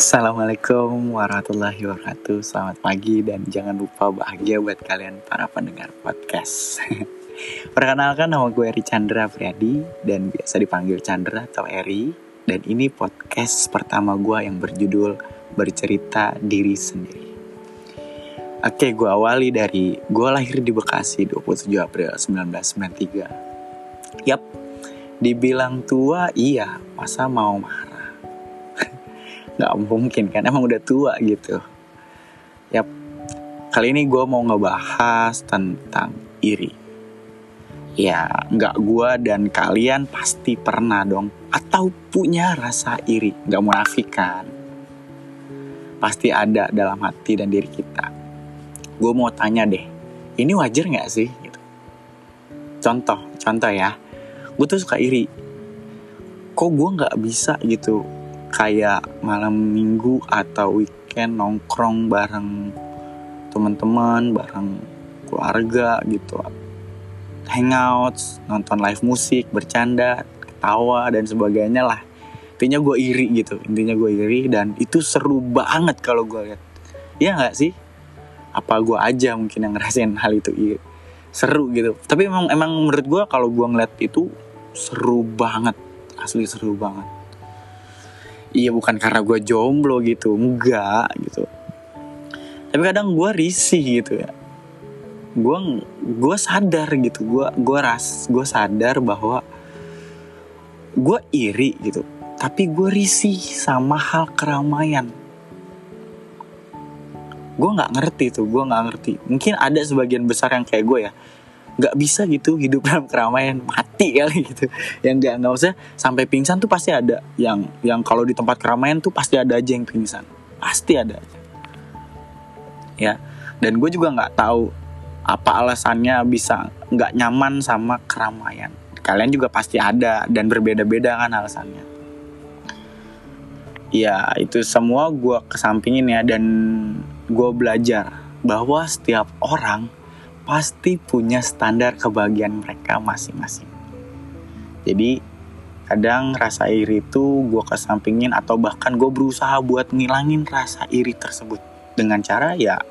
Assalamualaikum warahmatullahi wabarakatuh. Selamat pagi dan jangan lupa bahagia buat kalian para pendengar podcast. Perkenalkan nama gue Eri Chandra Priadi Dan biasa dipanggil Chandra atau Eri. Dan ini podcast pertama gue yang berjudul Bercerita Diri Sendiri. Oke gue awali dari Gue lahir di Bekasi 27 April 1993 Yap Dibilang tua iya. Masa mau marah nggak mungkin kan emang udah tua gitu. Yap, kali ini gue mau ngebahas tentang iri. Ya nggak gue dan kalian pasti pernah dong atau punya rasa iri. Nggak munafik kan? Pasti ada dalam hati dan diri kita. Gue mau tanya deh ini wajar nggak sih? Gitu. Contoh contoh ya. Gue tuh suka iri. Kok gue nggak bisa gitu kayak malam minggu atau weekend nongkrong bareng teman-teman bareng keluarga gitu. Hangout nonton live musik bercanda ketawa dan sebagainya lah. Intinya gue iri gitu intinya gue iri dan itu seru banget kalau gue lihat. Ya nggak sih? Apa gue aja mungkin yang ngerasain hal itu iri seru gitu. Tapi emang emang menurut gue kalau gue ngeliat itu seru banget. Asli seru banget iya bukan karena gue jomblo gitu. Enggak gitu. Tapi kadang gue risih gitu ya. Gue gue sadar gitu. Gue gue ras gue sadar bahwa gue iri gitu. Tapi gue risih sama hal keramaian. Gue nggak ngerti tuh gue nggak ngerti. Mungkin ada sebagian besar yang kayak gue ya nggak bisa gitu hidup dalam keramaian mati kali gitu. Yang nggak nggak usah sampai pingsan tuh pasti ada. Yang yang kalau di tempat keramaian tuh pasti ada aja yang pingsan. Pasti ada aja. Ya dan gue juga nggak tahu apa alasannya bisa nggak nyaman sama keramaian. Kalian juga pasti ada dan berbeda-beda kan alasannya. Ya itu semua gue kesampingin ya dan gue belajar bahwa setiap orang pasti punya standar kebahagiaan mereka masing-masing. Jadi kadang rasa iri itu gue kesampingin atau bahkan gue berusaha buat ngilangin rasa iri tersebut dengan cara ya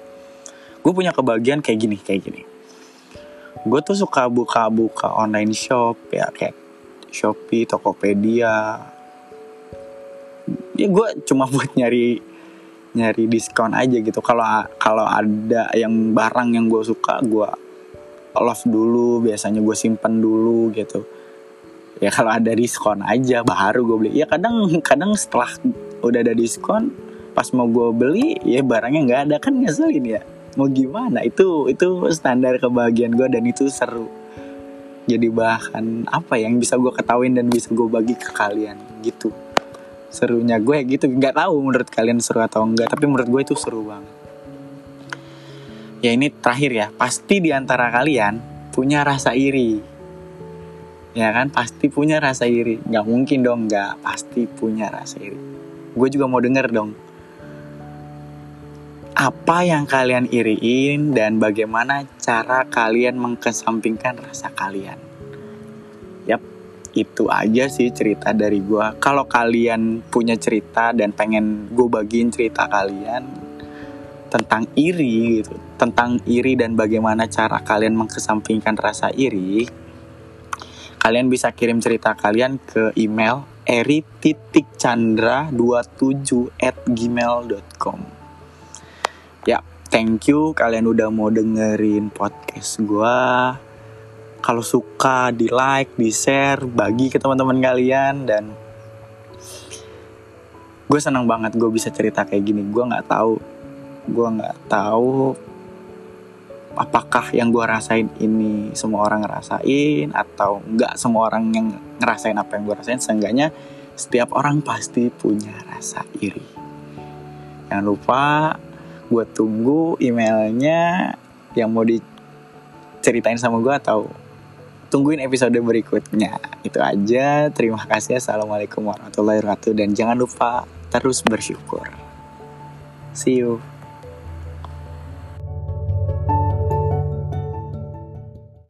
gue punya kebahagiaan kayak gini kayak gini. Gue tuh suka buka-buka online shop ya kayak Shopee, Tokopedia. Ya gue cuma buat nyari nyari diskon aja gitu. Kalau kalau ada yang barang yang gue suka gue love dulu biasanya gue simpen dulu gitu. Ya kalau ada diskon aja baru gue beli. Ya kadang kadang setelah udah ada diskon pas mau gue beli ya barangnya nggak ada. Kan ngeselin ya. Mau gimana? Itu itu standar kebahagiaan gue dan itu seru. Jadi bahan apa yang bisa gue ketahuin dan bisa gue bagi ke kalian? Gitu serunya gue gitu. Nggak tahu menurut kalian seru atau enggak tapi menurut gue itu seru banget. Ya ini terakhir ya. Pasti di antara kalian punya rasa iri. Ya kan? Pasti punya rasa iri. Nggak mungkin dong nggak. Pasti punya rasa iri. Gue juga mau denger dong. Apa yang kalian iriin dan bagaimana cara kalian mengkesampingkan rasa kalian? Yap itu aja sih cerita dari gue kalau kalian punya cerita dan pengen gue bagiin cerita kalian tentang iri gitu tentang iri dan bagaimana cara kalian mengkesampingkan rasa iri kalian bisa kirim cerita kalian ke email eri titik chandra 27 at gmail.com ya thank you kalian udah mau dengerin podcast gue kalau suka di like di share bagi ke teman-teman kalian dan gue senang banget gue bisa cerita kayak gini. Gue nggak tahu gue nggak tahu apakah yang gue rasain ini semua orang ngerasain atau nggak semua orang yang ngerasain apa yang gue rasain. Seenggaknya setiap orang pasti punya rasa iri. Jangan lupa gue tunggu emailnya yang mau diceritain sama gue atau tungguin episode berikutnya. Itu aja. Terima kasih. Assalamualaikum warahmatullahi wabarakatuh. Dan jangan lupa terus bersyukur. See you.